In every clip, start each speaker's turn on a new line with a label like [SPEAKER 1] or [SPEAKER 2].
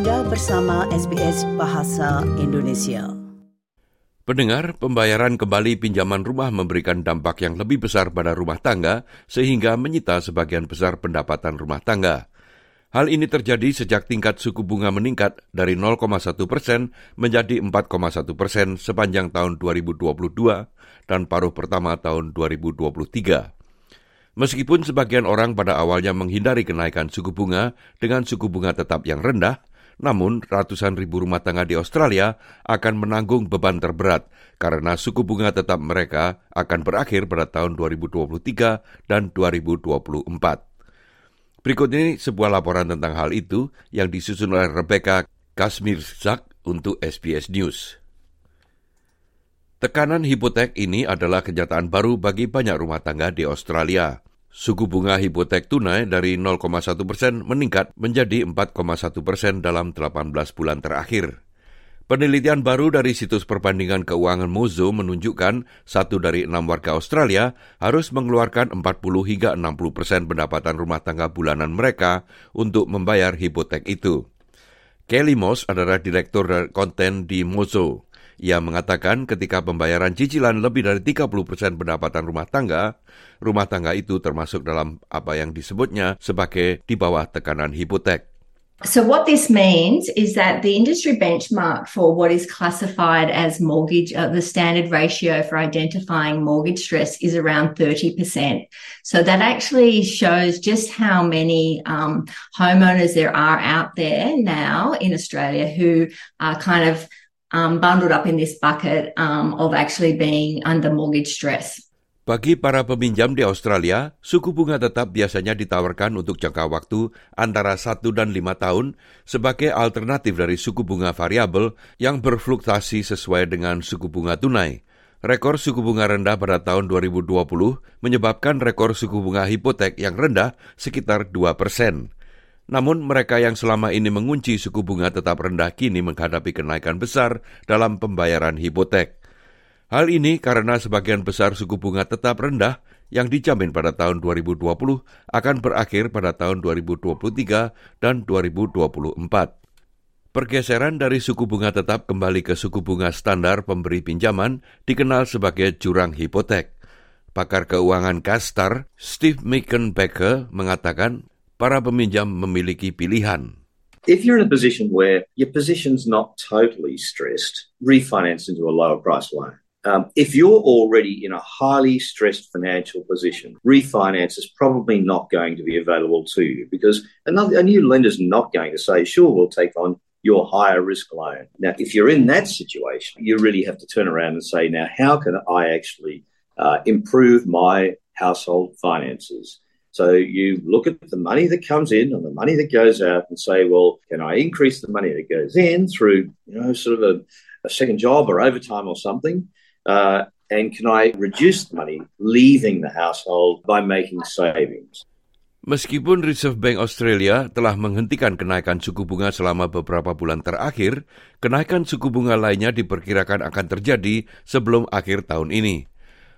[SPEAKER 1] Anda bersama SBS Bahasa Indonesia.
[SPEAKER 2] Pendengar, pembayaran kembali pinjaman rumah memberikan dampak yang lebih besar pada rumah tangga sehingga menyita sebagian besar pendapatan rumah tangga. Hal ini terjadi sejak tingkat suku bunga meningkat dari 0,1 persen menjadi 4,1 persen sepanjang tahun 2022 dan paruh pertama tahun 2023. Meskipun sebagian orang pada awalnya menghindari kenaikan suku bunga dengan suku bunga tetap yang rendah, namun ratusan ribu rumah tangga di Australia akan menanggung beban terberat karena suku bunga tetap mereka akan berakhir pada tahun 2023 dan 2024. Berikut ini sebuah laporan tentang hal itu yang disusun oleh Rebecca Kasmir Zak untuk SBS News. Tekanan hipotek ini adalah kenyataan baru bagi banyak rumah tangga di Australia. Suku bunga hipotek tunai dari 0,1 persen meningkat menjadi 4,1 persen dalam 18 bulan terakhir. Penelitian baru dari situs perbandingan keuangan Mozo menunjukkan satu dari enam warga Australia harus mengeluarkan 40 hingga 60 persen pendapatan rumah tangga bulanan mereka untuk membayar hipotek itu. Kelly Moss adalah direktur konten di Mozo. Ia mengatakan ketika pembayaran cicilan lebih dari 30 persen pendapatan rumah tangga, rumah tangga itu termasuk dalam apa yang disebutnya sebagai di bawah tekanan hipotek.
[SPEAKER 3] So what this means is that the industry benchmark for what is classified as mortgage, uh, the standard ratio for identifying mortgage stress is around 30%. So that actually shows just how many um, homeowners there are out there now in Australia who are kind of bundled up in this bucket um, of actually being under mortgage stress.
[SPEAKER 2] Bagi para peminjam di Australia, suku bunga tetap biasanya ditawarkan untuk jangka waktu antara 1 dan 5 tahun sebagai alternatif dari suku bunga variabel yang berfluktuasi sesuai dengan suku bunga tunai. Rekor suku bunga rendah pada tahun 2020 menyebabkan rekor suku bunga hipotek yang rendah sekitar 2 persen. Namun mereka yang selama ini mengunci suku bunga tetap rendah kini menghadapi kenaikan besar dalam pembayaran hipotek. Hal ini karena sebagian besar suku bunga tetap rendah yang dijamin pada tahun 2020 akan berakhir pada tahun 2023 dan 2024. Pergeseran dari suku bunga tetap kembali ke suku bunga standar pemberi pinjaman dikenal sebagai jurang hipotek. Pakar keuangan Kastar, Steve Mickenbecker, mengatakan para peminjam memiliki pilihan.
[SPEAKER 4] If you're in a position where your position's not totally stressed, refinance into a lower price loan. Um, if you're already in a highly stressed financial position, refinance is probably not going to be available to you because another, a new lender's not going to say, sure, we'll take on your higher risk loan. Now, if you're in that situation, you really have to turn around and say, now, how can I actually uh, improve my household finances? So you look at the money that comes in and the money that goes out and say, well, can I increase the money that goes in through, you know, sort of a, a second job or overtime or something? Uh, and can I reduce the money leaving the household by making savings?
[SPEAKER 2] Meskipun Reserve Bank Australia telah menghentikan kenaikan suku bunga selama beberapa bulan terakhir, kenaikan suku bunga lainnya diperkirakan akan terjadi sebelum akhir tahun ini.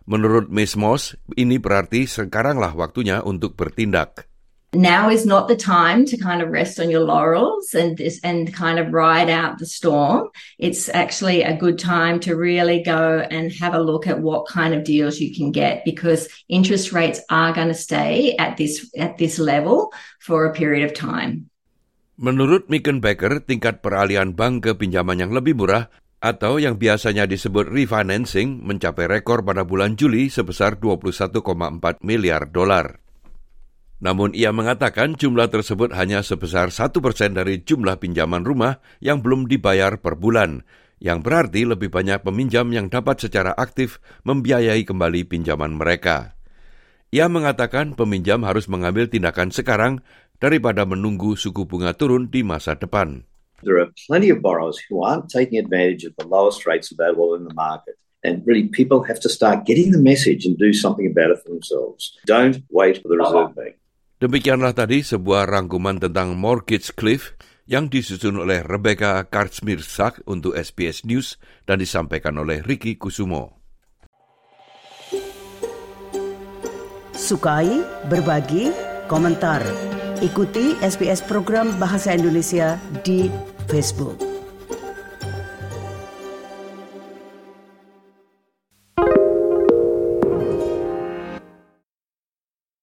[SPEAKER 2] Menurut Miss Moss, ini berarti sekaranglah waktunya untuk bertindak.
[SPEAKER 3] Now is not the time to kind of rest on your laurels and this, and kind of ride out the storm. It's actually a good time to really go and have a look at what kind of deals you can get because interest rates are going to stay at this at this level for a period of time.
[SPEAKER 2] Menurut Micken Becker, tingkat peralihan bank ke pinjaman yang lebih murah atau yang biasanya disebut refinancing mencapai rekor pada bulan Juli sebesar 21,4 miliar dolar. Namun ia mengatakan jumlah tersebut hanya sebesar satu persen dari jumlah pinjaman rumah yang belum dibayar per bulan, yang berarti lebih banyak peminjam yang dapat secara aktif membiayai kembali pinjaman mereka. Ia mengatakan peminjam harus mengambil tindakan sekarang daripada menunggu suku bunga turun di masa depan.
[SPEAKER 4] There are plenty of borrowers who aren't taking advantage of the lowest rates available in the market. And really, people have to start getting the message and do something about it for themselves. Don't wait for the Reserve Bank.
[SPEAKER 2] Demikianlah tadi sebuah rangkuman tentang Mortgage Cliff yang disusun oleh Rebecca Kartsmirsak untuk SBS News dan disampaikan oleh Ricky Kusumo.
[SPEAKER 1] Sukai, berbagi, komentar. Ikuti SBS program Bahasa Indonesia di Facebook.